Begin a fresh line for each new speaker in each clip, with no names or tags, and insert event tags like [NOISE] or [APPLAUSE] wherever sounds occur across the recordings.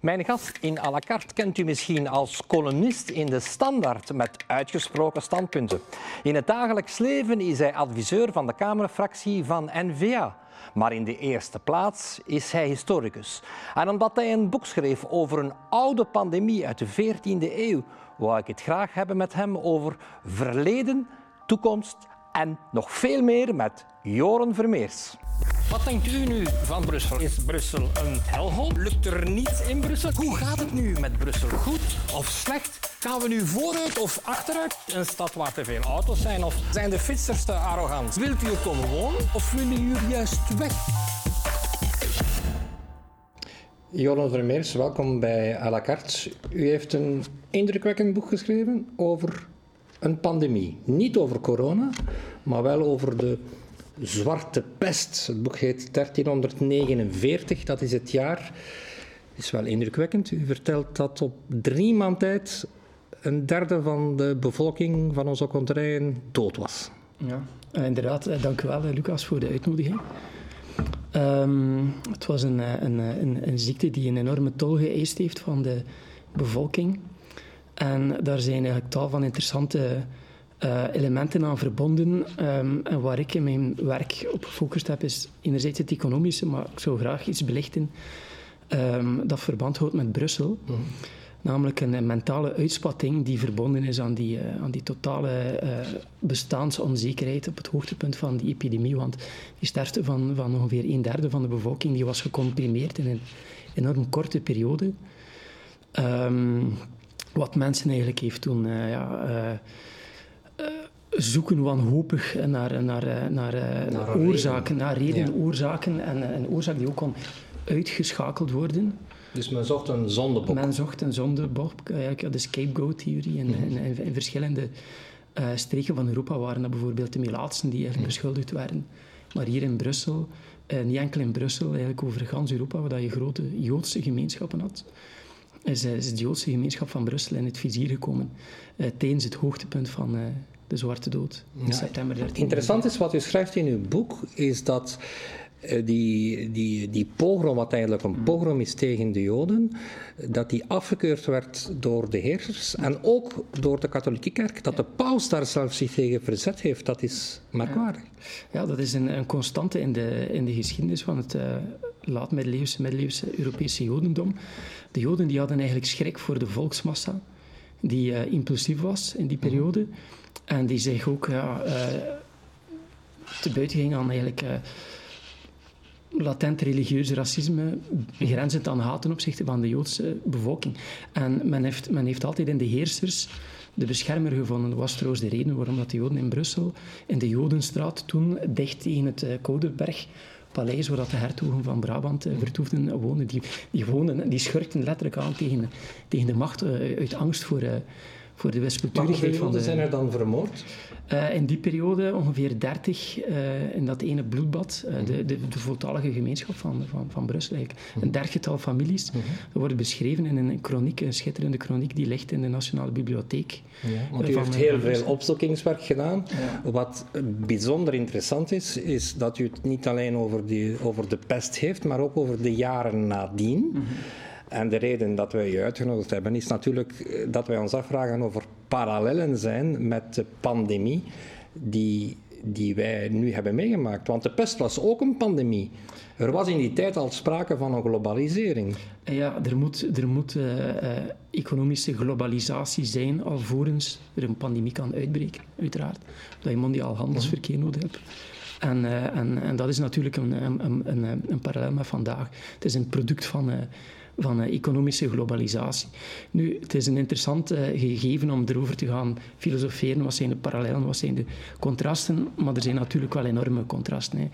Mijn gast in à la carte kent u misschien als columnist in de Standaard met uitgesproken standpunten. In het dagelijks leven is hij adviseur van de Kamerfractie van N-VA. Maar in de eerste plaats is hij historicus. En omdat hij een boek schreef over een oude pandemie uit de 14e eeuw, wou ik het graag hebben met hem over verleden, toekomst en nog veel meer met Joren Vermeers. Wat denkt u nu van Brussel? Is Brussel een helhol? Lukt er niets in Brussel? Hoe gaat het nu met Brussel? Goed of slecht? Gaan we nu vooruit of achteruit? Een stad waar te veel auto's zijn? Of zijn de fietsers te arrogant? Wilt u er komen wonen of willen jullie juist weg? Joran Vermeers, welkom bij à la carte. U heeft een indrukwekkend boek geschreven over een pandemie. Niet over corona, maar wel over de Zwarte Pest. Het boek heet 1349, dat is het jaar. is wel indrukwekkend. U vertelt dat op drie maand tijd een derde van de bevolking van onze contraien dood was.
Ja, eh, inderdaad. Eh, dank u wel, eh, Lucas, voor de uitnodiging. Um, het was een, een, een, een, ziekte die een enorme tol geëist heeft van de bevolking. En daar zijn eigenlijk tal van interessante uh, elementen aan verbonden. Um, en waar ik in mijn werk op gefocust heb, is enerzijds het economische, maar ik zou graag iets belichten um, dat verband houdt met Brussel. Mhm. Namelijk een, mentale uitspatting die verbonden is aan die, uh, aan die totale uh, bestaansonzekerheid op het hoogtepunt van die epidemie. Want die sterfte van, van ongeveer een derde van de bevolking die was gecomprimeerd in een enorm korte periode. Um, wat mensen eigenlijk heeft toen ja, zoeken wanhopig naar, naar, naar, oorzaken, naar redenen, oorzaken en een oorzaak die ook kon uitgeschakeld worden.
Dus men zocht een zondebok?
Men zocht een zondebok, de scapegoat-theorie. In, mm in, in, verschillende uh, streken van Europa waren dat bijvoorbeeld de Melaatsen die eigenlijk mhm. beschuldigd werden. Maar hier in Brussel, uh, niet enkel in Brussel, eigenlijk over gans Europa, waar je grote Joodse gemeenschappen had, is, uh, is de Joodse gemeenschap van Brussel in het vizier gekomen tijdens het hoogtepunt van de Zwarte Dood in september 13.
Interessant is wat u schrijft in uw boek, is dat uh, die, die, die pogrom, wat eigenlijk een pogrom is tegen de Joden, dat die afgekeurd werd door de heersers en ook door de katholieke kerk. Dat de paus daar zelfs zich tegen verzet heeft, dat is merkwaardig.
Ja, dat is een, een, constante in de, in de geschiedenis van het uh, laat-middeleeuwse, middeleeuwse Europese Jodendom. De Joden die hadden eigenlijk schrik voor de volksmassa, die uh, impulsief was in die mhm. periode. En die zich ook ja, uh, te buiten ging aan eigenlijk uh, latent religieus racisme, grenzend aan haat ten opzichte van de Joodse bevolking. En men heeft, men heeft altijd in de heersers de beschermer gevonden. Dat was trouwens de reden waarom dat de Joden in Brussel, in de Jodenstraat, toen dicht tegen het Kouderberg paleis waar dat de hertogen van Brabant uh, vertoefden woonden. Die, die, woonden, die schurkten letterlijk aan tegen, tegen de macht uit angst voor, voor de wispelturigheid
van de... zijn er dan vermoord?
Uh, in die periode ongeveer 30 uh, eh, in dat ene bloedbad. Uh, de, de, de, voltallige gemeenschap van, van, van Brussel eigenlijk. Mm -hmm. Een dertigtal families. Mm -hmm. Dat wordt beschreven in een chroniek, een schitterende chroniek die ligt in de Nationale Bibliotheek.
Ja, want u heeft heel veel opzoekingswerk gedaan. Ja. Wat bijzonder interessant is, is dat u het niet alleen over, die, over de pest heeft, maar ook over de jaren nadien. -hmm. En de reden dat wij je uitgenodigd hebben is natuurlijk eh, dat wij ons afvragen of er parallellen zijn met de pandemie die, die wij nu hebben meegemaakt. Want de pest was ook een pandemie. Er was in die tijd al sprake van een globalisering.
Ja, er moet, er moet uh, uh, economische globalisatie zijn alvorens er een pandemie kan uitbreken, uiteraard. Dat je mondiaal handelsverkeer nodig hebt. En, uh, en, en dat is natuurlijk een, een, een, een, parallel met vandaag. Het is een product van van uh, economische globalisatie. Nu, het is een interessant uh, gegeven om erover te gaan filosoferen. Wat zijn de parallellen, wat zijn de contrasten? Maar er zijn natuurlijk wel enorme contrasten. Hè.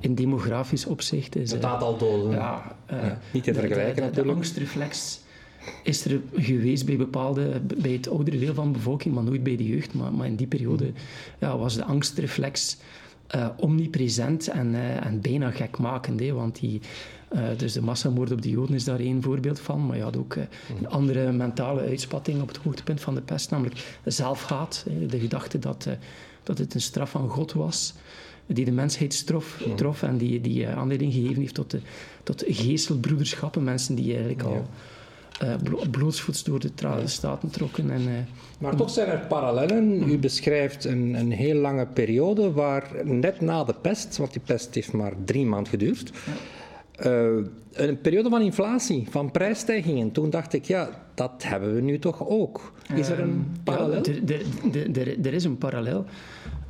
In demografisch opzicht is...
Het aantal doden. Ja, ja, niet te vergelijken
de, de, de, de angstreflex is er geweest bij bepaalde, bij het oudere deel van de bevolking, maar nooit bij de jeugd. Maar, maar in die periode ja, was de angstreflex uh, omnipresent en, uh, en bijna gekmakend. Hè, want die, uh, dus de massamoord op de Joden is daar één voorbeeld van. Maar je had ook een andere mentale uitspatting op het hoogtepunt van de pest, namelijk zelfhaat. De gedachte dat, dat het een straf van God was die de mensheid trof, trof en die, die aanleiding gegeven heeft tot, de, tot geestelbroederschappen. Mensen die eigenlijk al uh, blootsvoets door de staten trokken. En, uh,
maar toch zijn er parallellen. U beschrijft een, een heel lange periode waar net na de pest, want die pest heeft maar drie maanden geduurd, uh, een periode van inflatie, van prijsstijgingen. Toen dacht ik, ja, dat hebben we nu toch ook. Is er een parallel?
Ja, er is een parallel.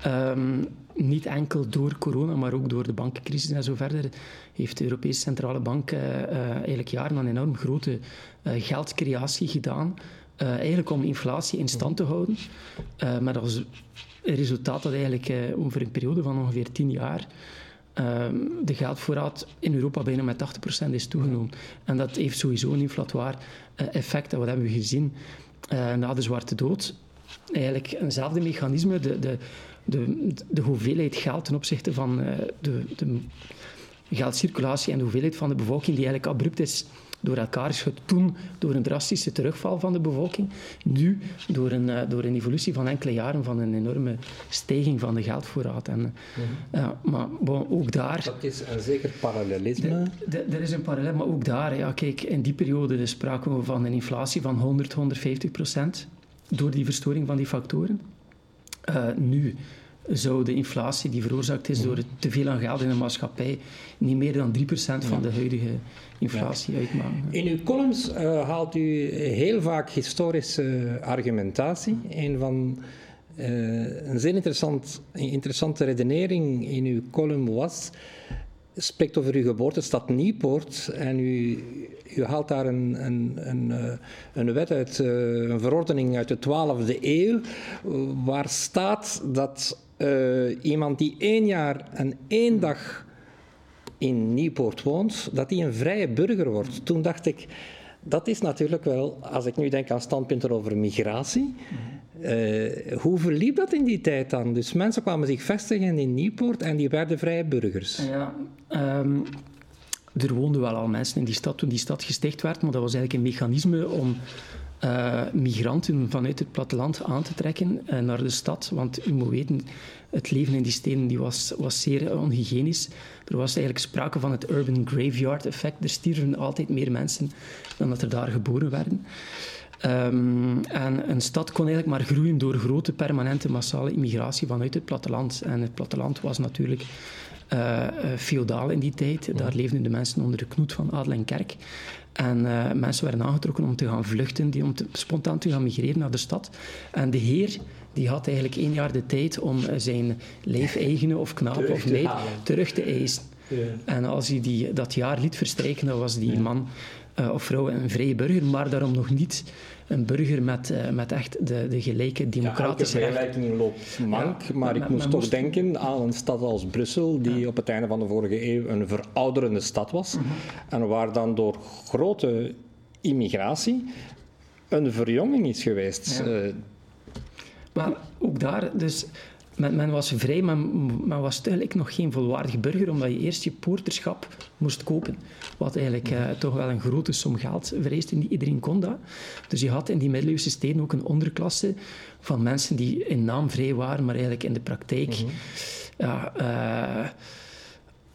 Um, niet enkel door corona, maar ook door de bankencrisis en zo verder, heeft de Europese Centrale Bank uh, uh, eigenlijk jaren een enorm grote geldcreatie gedaan. eigenlijk om inflatie in stand te houden. met als resultaat dat eigenlijk over een periode van ongeveer tien jaar ehm, de geldvoorraad in Europa bijna met 80% is toegenomen. En dat heeft sowieso een inflatoire effect. En wat hebben we gezien na de Zwarte Dood? Eigenlijk eenzelfde mechanisme. De, de, de, de hoeveelheid geld ten opzichte van uh, de, de geldcirculatie en de hoeveelheid van de bevolking die eigenlijk abrupt is door elkaar is toen door een drastische terugval van de bevolking. Nu door een, uh, door een evolutie van enkele jaren van een enorme stijging van de geldvoorraad. En, uh, maar bon, ook daar...
Dat is een zeker parallelisme.
Er is een parallel, maar ook daar, ja, kijk, in die periode spraken we van een inflatie van 100, 150 procent door die verstoring van die factoren. Uh, nu zou de inflatie die veroorzaakt is door het te veel aan geld in de maatschappij niet meer dan 3% van de huidige inflatie ja. uitmaken.
In uw columns uh, haalt u heel vaak historische argumentatie. Een van uh, een zeer interessant, interessante redenering in uw column was spreekt over uw geboortestad Nieuwpoort en u, u haalt daar een, een, een, eh, een wet uit, eh, een verordening uit de 12e eeuw, waar staat dat uh, iemand die één jaar en één dag in Nieuwpoort woont, dat hij een vrije burger wordt. Toen dacht ik, dat is natuurlijk wel, als ik nu denk aan standpunten over migratie, uh, hoe verliep dat in die tijd dan? Dus mensen kwamen zich vestigen in Nieuwpoort en die werden vrije burgers.
Ja, um, er woonden wel al mensen in die stad toen die stad gesticht werd, maar dat was eigenlijk een mechanisme om uh, migranten vanuit het platteland aan te trekken uh, naar de stad. Want u moet weten, het leven in die steden die was, was zeer onhygiënisch. Er was eigenlijk sprake van het urban graveyard effect. Er stierven altijd meer mensen dan dat er daar geboren werden. Um, en een stad kon eigenlijk maar groeien door grote permanente massale immigratie vanuit het platteland. En het platteland was natuurlijk uh, feodaal in die tijd. Daar leefden de mensen onder de knoet van adel en kerk. En uh, mensen werden aangetrokken om te gaan vluchten, die, om te, spontaan te gaan migreren naar de stad. En de heer die had eigenlijk één jaar de tijd om zijn lijfeigene of knaap of meid terug te eisen. Ja. En als hij die, dat jaar liet verstrijken, dan was die man uh, of vrouw een vrije burger, maar daarom nog niet een burger met, uh, met echt de, de gelijke democratische
ja, vergelijking loopt mank, ja, maar, ik moest toch denken aan een stad als Brussel, die ja. op het einde van de vorige eeuw een verouderende stad was. Mm -hmm. En waar dan door grote immigratie een verjonging is geweest.
Uh, maar ook daar, dus men, men, was vrij, maar men was eigenlijk nog geen volwaardig burger, omdat je eerst je poorterschap moest kopen. Wat eigenlijk uh, toch wel een grote som geld vereist. Niet iedereen kon dat. Dus je had in die middeleeuwse steden ook een onderklasse van mensen die in naam vrij waren, maar eigenlijk in de praktijk... Mm -hmm. ja, uh,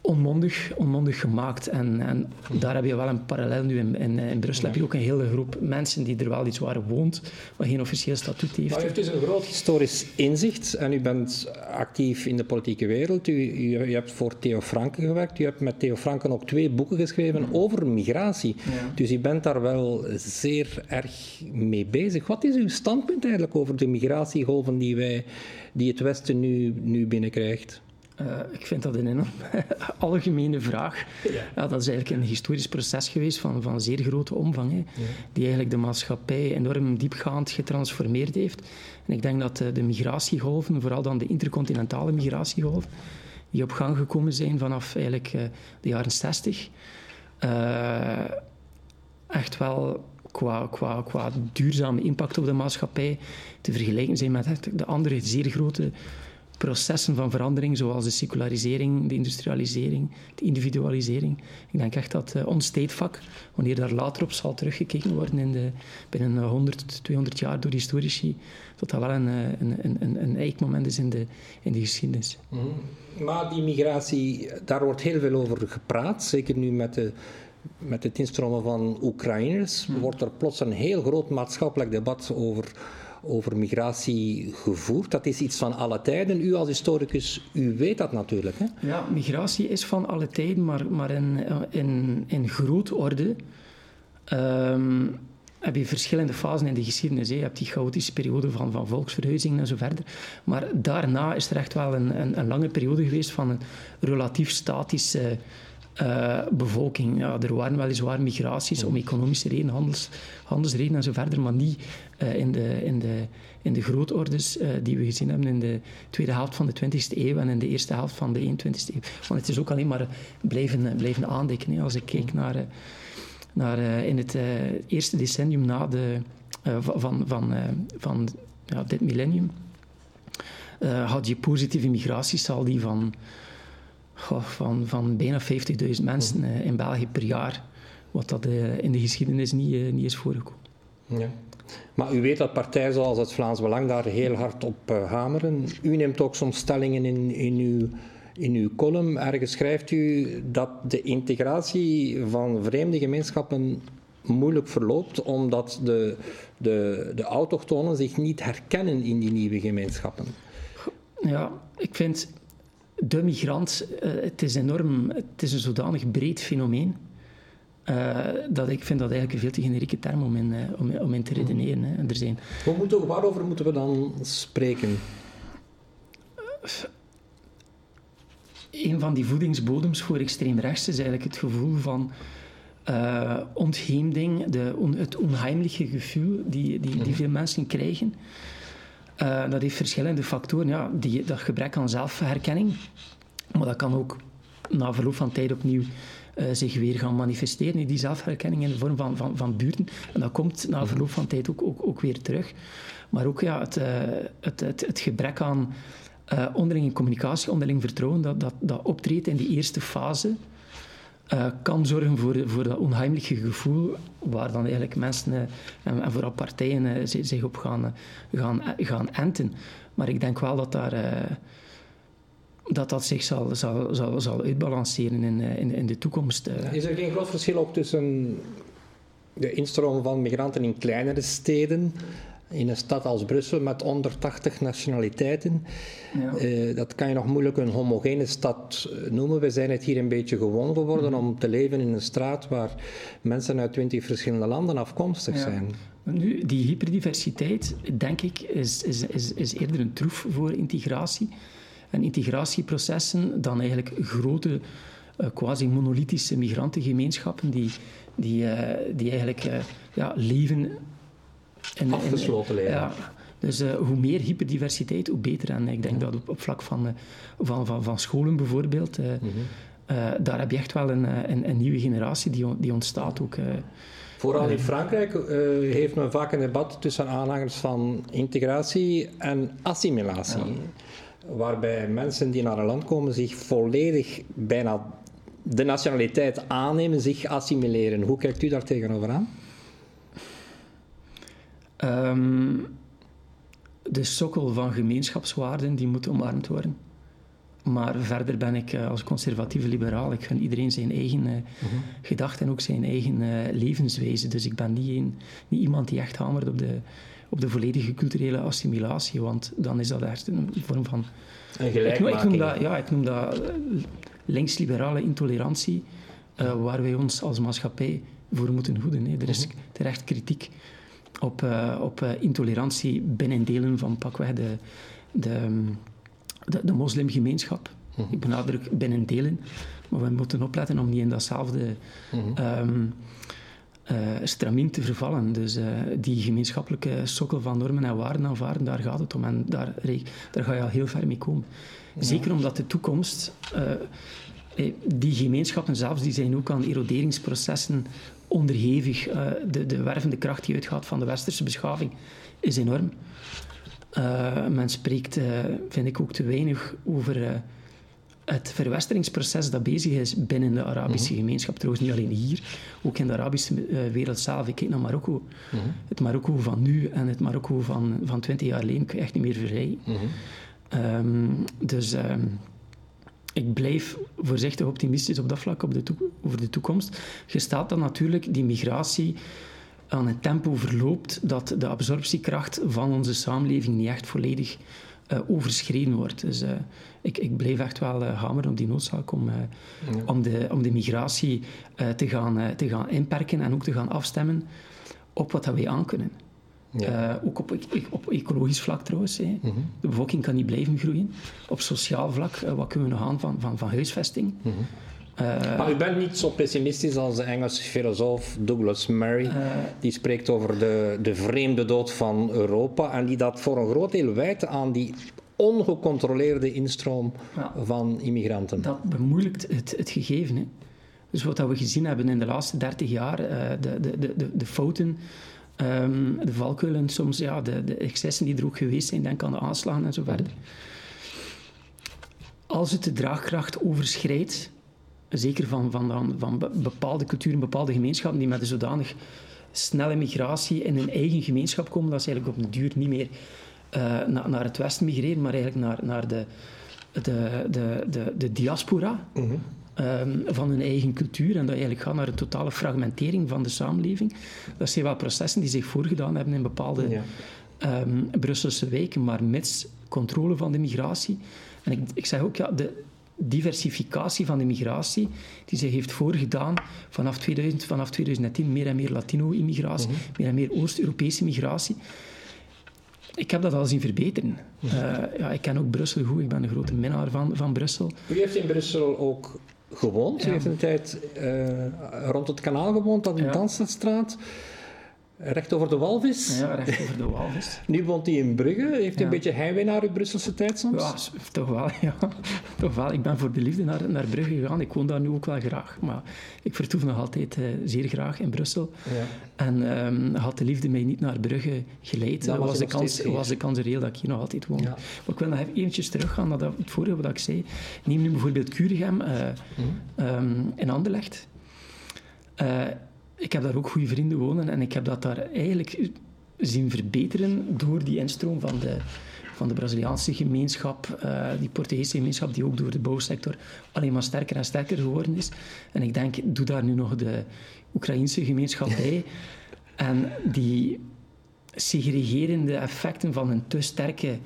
onmondig, onmondig gemaakt. En, en daar heb je wel een parallel nu. In, in, in Brussel heb je ook een hele groep mensen die er wel iets waar woont, maar geen officieel statuut heeft.
Maar u heeft dus een groot historisch inzicht en u bent actief in de politieke wereld. U, u, u hebt voor Theo Franken gewerkt. U hebt met Theo Franken ook twee boeken geschreven over migratie. Ja. Dus u bent daar wel zeer erg mee bezig. Wat is uw standpunt eigenlijk over de migratiegolven die, wij, die het Westen nu, nu binnenkrijgt?
Uh, ik vind dat een enorm [LAUGHS] algemene vraag. Ja. ja. dat is eigenlijk een historisch proces geweest van, van zeer grote omvang, hè, ja. die eigenlijk de maatschappij enorm diepgaand getransformeerd heeft. En ik denk dat de, de migratiegolven, vooral dan de intercontinentale migratiegolven, die op gang gekomen zijn vanaf eigenlijk uh, de jaren 60, uh, eh, echt wel qua, qua, qua duurzame impact op de maatschappij te vergelijken zijn met de andere zeer grote processen van verandering, zoals de secularisering, de industrialisering, de individualisering. Ik denk echt dat uh, ons tijdvak, wanneer daar later op zal teruggekeken worden in de, binnen 100, 200 jaar door historici, dat dat wel een, een, een, een eikmoment is in de, in de geschiedenis.
Mm -hmm. Maar die migratie, daar wordt heel veel over gepraat, zeker nu met de met het instromen van Oekraïners,
Hmm.
wordt er plots een heel groot maatschappelijk debat over, over migratie gevoerd. Dat is iets van alle tijden. U als historicus, u weet dat natuurlijk. Hè?
Ja, migratie is van alle tijden, maar, maar in, in, in grootorde ehm, heb je verschillende fasen in de geschiedenis. hè. Je hebt die chaotische periode van, van volksverhuizing en zo verder. Maar daarna is er echt wel een, een, een lange periode geweest van een relatief statische eh, bevolking. Ja, er waren weliswaar migraties om economische redenen, handels, handelsredenen en zo verder, maar niet eh, in, de, in, de, in de grootordes eh, die we gezien hebben in de tweede helft van de 20e eeuw en in de eerste helft van de 21e eeuw. Want het is ook alleen maar blijven, blijven aandikken. Hè. Als ik kijk naar, naar in het eerste decennium na de, van, van, van, ja, dit millennium, had je positieve migratiesaldi van, goh, van, van bijna 50.000 mensen eh, in België per jaar. Wat dat eh, in de geschiedenis niet, eh, niet is voorgekomen.
Ja. Maar u weet dat partijen zoals het Vlaams Belang daar heel hard op hameren. U neemt ook soms stellingen in, in, uw, in uw column. Ergens schrijft u dat de integratie van vreemde gemeenschappen moeilijk verloopt, omdat de, de, de autochtonen zich niet herkennen in die nieuwe gemeenschappen.
Ja, ik vind de migrant, eh, het is enorm, het is een zodanig breed fenomeen. eh, dat ik vind dat eigenlijk een veel te generieke term om in, eh, om, om in te redeneren. Hè. Er zijn
moeten, waarover moeten we dan spreken?
een van die voedingsbodems voor extreem rechts is eigenlijk het gevoel van ontheemding, de, on, het onheimliche gevoel die, die, die veel mensen krijgen. Eh, dat heeft verschillende factoren. Ja, die, dat gebrek aan zelfherkenning, maar dat kan ook na verloop van tijd opnieuw eh, zich weer gaan manifesteren, die zelfherkenning in de vorm van, van, van buurten. En dat komt na verloop van tijd ook, ook, ook weer terug. Maar ook ja, het, eh, het, het, het gebrek aan onderlinge communicatie, onderling vertrouwen, dat, dat, dat optreedt in die eerste fase, eh, kan zorgen voor, voor dat onheimelijke gevoel waar dan eigenlijk mensen eh, en, vooral partijen eh, zi- zich op gaan, gaan, gaan enten. Maar ik denk wel dat daar... dat dat zich zal, zal, zal, zal uitbalanceren in, in, in de toekomst.
Is er geen groot verschil ook tussen de instroom van migranten in kleinere steden, in een stad als Brussel met 180 nationaliteiten?
Ja.
Eh, dat kan je nog moeilijk een homogene stad eh, noemen. We zijn het hier een beetje gewoon geworden om te leven in een straat waar mensen uit 20 verschillende landen afkomstig
Ja.
zijn.
Nu, die hyperdiversiteit, denk ik, is, is, is, is eerder een troef voor integratie. En integratieprocessen dan eigenlijk grote, eh, quasi-monolithische migrantengemeenschappen die, die, die eigenlijk ja, leven... in-
Afgesloten leven.
Ja, dus eh, hoe meer hyperdiversiteit, hoe beter. En ik denk dat op, op vlak van, eh, van, van, van scholen bijvoorbeeld, eh, daar heb je echt wel een, een, een nieuwe generatie die, on- die ontstaat ook.
Vooral in Frankrijk heeft men vaak een debat tussen aanhangers van integratie en assimilatie. Waarbij mensen die naar een land komen zich volledig bijna de nationaliteit aannemen, zich assimileren. Hoe kijkt u daar tegenover aan?
Ehm, de sokkel van gemeenschapswaarden die moet omarmd worden. Maar verder ben ik eh, als conservatieve liberaal. Ik gun iedereen zijn eigen eh, gedachten en ook zijn eigen eh, levenswijze. Dus ik ben niet, een, niet iemand die echt hamert op de, op de volledige culturele assimilatie. Want dan is dat echt een vorm van
Een
ik noem, ik noem
gelijkmaking.
dat, ja, ik noem dat links-liberale intolerantie, waar wij ons als maatschappij voor moeten hoeden. Hè. Er is terecht kritiek op, eh, op eh, intolerantie binnen delen van pakweg de, de, de, de moslimgemeenschap. Ik benadruk binnen delen, maar we moeten opletten om niet in datzelfde eh, stramien te vervallen. Dus die gemeenschappelijke sokkel van normen en waarden aanvaarden, daar gaat het om. En daar, daar ga je al heel ver mee komen. Zeker omdat de toekomst... die gemeenschappen zelfs, die zijn ook aan eroderingsprocessen onderhevig. Eh, de, de wervende kracht die uitgaat van de westerse beschaving is enorm. Eh, men spreekt, eh, vind ik, ook te weinig over het verwesteringsproces dat bezig is binnen de Arabische gemeenschap. Trouwens, niet alleen hier, ook in de Arabische wereld zelf. Ik kijk naar Marokko. Het Marokko van nu en het Marokko van, van 20 jaar geleden kun je echt niet meer verrijden. Ehm, dus ehm, ik blijf voorzichtig optimistisch op dat vlak op de over de toekomst. Gesteld dat natuurlijk die migratie aan een tempo verloopt dat de absorptiekracht van onze samenleving niet echt volledig uh, overschreden wordt. Dus uh, ik, ik blijf echt wel uh, hameren op die noodzaak om, ja. om, de, om de migratie te, gaan, te gaan inperken en ook te gaan afstemmen op wat dat wij aankunnen. Ja. ook op, op, ecologisch vlak trouwens. Hè. Mm -hmm. De bevolking kan niet blijven groeien. Op sociaal vlak, wat kunnen we nog aan van, van, van huisvesting? Mm -hmm.
Uh, maar u bent niet zo pessimistisch als de Engelse filosoof Douglas Murray. Uh, die spreekt over de, de vreemde dood van Europa en die dat voor een groot deel wijt aan die ongecontroleerde instroom ja, van immigranten.
Dat bemoeilijkt het, het gegeven. Hè. Dus wat we gezien hebben in de laatste 30 jaar, uh, de, de, de, de fouten, um, de valkuilen, soms ja, de, de excessen die er ook geweest zijn, denk aan de aanslagen en zo verder. Als het de draagkracht overschrijdt, zeker van, van, van bepaalde culturen, bepaalde gemeenschappen die met een zodanig snelle migratie in hun eigen gemeenschap komen, dat ze eigenlijk op een duur niet meer uh, naar het westen migreren, maar eigenlijk naar, naar de, de, de, de, de diaspora mhm. Um, van hun eigen cultuur. En dat eigenlijk gaat naar een totale fragmentering van de samenleving. Dat zijn wel processen die zich voorgedaan hebben in bepaalde ja. um, Brusselse wijken, maar mits controle van de migratie. En ik, ik zeg ook, ja, de, diversificatie van de migratie, die zich heeft voorgedaan vanaf, 2000, vanaf 2010, meer en meer Latino-immigratie, mhm. meer en meer Oost-Europese migratie. Ik heb dat al zien verbeteren. Uh, ja, ik ken ook Brussel goed, ik ben een grote minnaar van, van Brussel.
U heeft in Brussel ook gewoond, heeft een tijd uh, rond het kanaal gewoond, aan de ja. Recht over de walvis?
Ja, recht over de walvis. [LAUGHS]
nu woont hij in Brugge. Heeft hij een beetje heimwee naar uw Brusselse tijd soms?
Ja, toch wel, [LAUGHS] ja. toch wel. Ik ben voor de liefde naar, naar Brugge gegaan. Ik woon daar nu ook wel graag. Maar ik vertoef nog altijd uh, zeer graag in Brussel. Ja. En um, had de liefde mij niet naar Brugge geleid, was, was, de kans, was de kans reëel dat ik hier nog altijd woon. Ja. Maar ik wil nog even eventjes teruggaan naar dat, het vorige wat ik zei. Neem nu bijvoorbeeld Kuregem uh, mm. um, in Anderlecht. Uh, ik heb daar ook goede vrienden wonen en ik heb dat daar eigenlijk zien verbeteren door die instroom van de, van de Braziliaanse gemeenschap, uh, die Portugese gemeenschap, die ook door de bouwsector alleen maar sterker en sterker geworden is. En ik denk, doe daar nu nog de Oekraïnse gemeenschap bij. [LAUGHS] En die segregerende effecten van een te sterke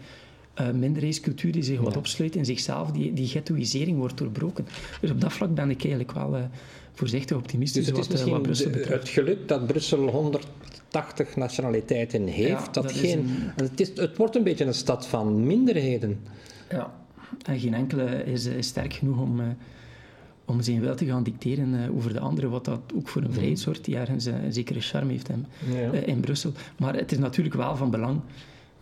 uh, minderheidscultuur die zich wat opsluit in zichzelf, die, die ghettoïsering wordt doorbroken. Dus op dat vlak ben ik eigenlijk wel... Uh, voorzichtig optimistisch
dus het is wat, wat Brussel. Het geluk dat Brussel 180 nationaliteiten heeft, ja, dat, dat geen, een... het, is, het wordt een beetje een stad van minderheden.
Ja, en geen enkele is, is sterk genoeg om, uh, om zijn wil te gaan dicteren uh, over de andere, wat dat ook voor een vrijheid die ergens uh, een zekere charme heeft ja. in Brussel. Maar het is natuurlijk wel van belang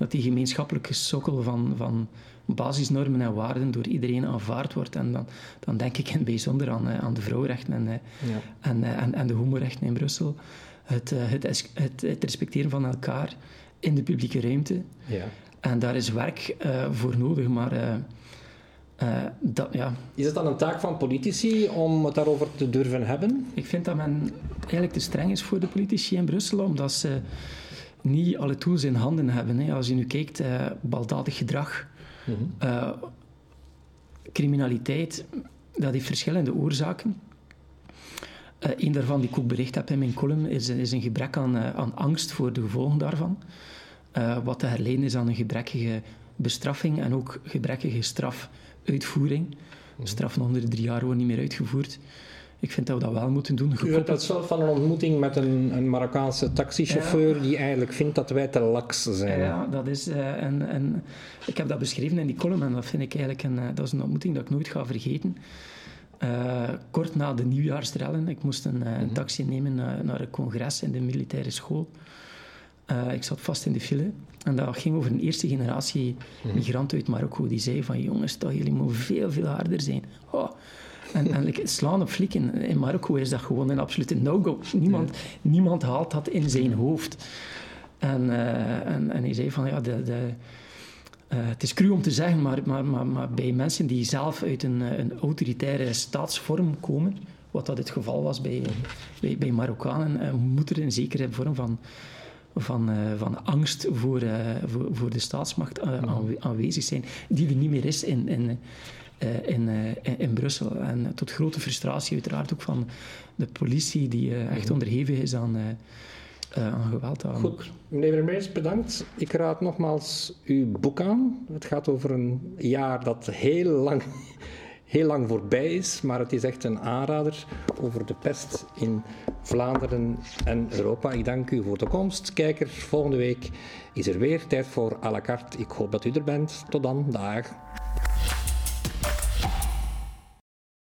dat die gemeenschappelijke sokkel van, van basisnormen en waarden door iedereen aanvaard wordt. En dan, dan denk ik in het bijzonder aan, eh, aan de vrouwenrechten en, eh, ja. en, eh, en, en, de homorechten in Brussel. Het, het, het, het, respecteren van elkaar in de publieke ruimte. Ja. En daar is werk uh, voor nodig, maar... Uh, uh, dat, ja.
Is het dan een taak van politici om het daarover te durven hebben?
Ik vind dat men eigenlijk te streng is voor de politici in Brussel, omdat ze niet alle tools in handen hebben. Hè. Als je nu kijkt, uh, baldadig gedrag, uh, criminaliteit, dat heeft verschillende oorzaken. Uh, een daarvan, die ik ook bericht heb in mijn column, is, is een gebrek aan, aan angst voor de gevolgen daarvan. wat te herleiden is aan een gebrekkige bestraffing en ook gebrekkige strafuitvoering. Mhm. Straffen onder drie jaar worden niet meer uitgevoerd. Ik vind dat we dat wel moeten doen.
U hebt dat zelf van een ontmoeting met een, een Marokkaanse taxichauffeur die eigenlijk vindt dat wij te laks zijn.
Ja, dat is... Uh, en, en, ik heb dat beschreven in die column en dat vind ik eigenlijk een, uh, dat is een ontmoeting dat ik nooit ga vergeten. Uh, kort na de nieuwjaarsrellen, ik moest een, een mhm. taxi nemen naar, naar een congres in de militaire school. ik zat vast in de file en dat ging over een eerste generatie mhm. migranten uit Marokko. Die zei van, jongens, dat jullie moeten veel, veel harder zijn. Oh, en, en like, slaan op flikken in Marokko is dat gewoon een absolute no-go. Niemand, niemand haalt dat in zijn hoofd. En, uh, en, en hij zei van ja, de, de, uh, het is cru om te zeggen, maar, maar, maar, maar, bij mensen die zelf uit een, een autoritaire staatsvorm komen, wat dat het geval was bij, bij, bij Marokkanen, uh, moet er een zekere vorm van, van, van angst voor, voor, voor de staatsmacht aanwezig zijn, die er niet meer is in, in, in, in Brussel. En tot grote frustratie uiteraard ook van de politie, die echt mhm. onderhevig is aan, aan geweld.
Goed, meneer Vermeers, bedankt. Ik raad nogmaals uw boek aan. Het gaat over een jaar dat heel lang [LAUGHS] heel lang voorbij is, maar het is echt een aanrader over de pest in Vlaanderen en Europa. Ik dank u voor de komst. Kijkers, volgende week is er weer tijd voor à la carte. Ik hoop dat u er bent. Tot dan, dag.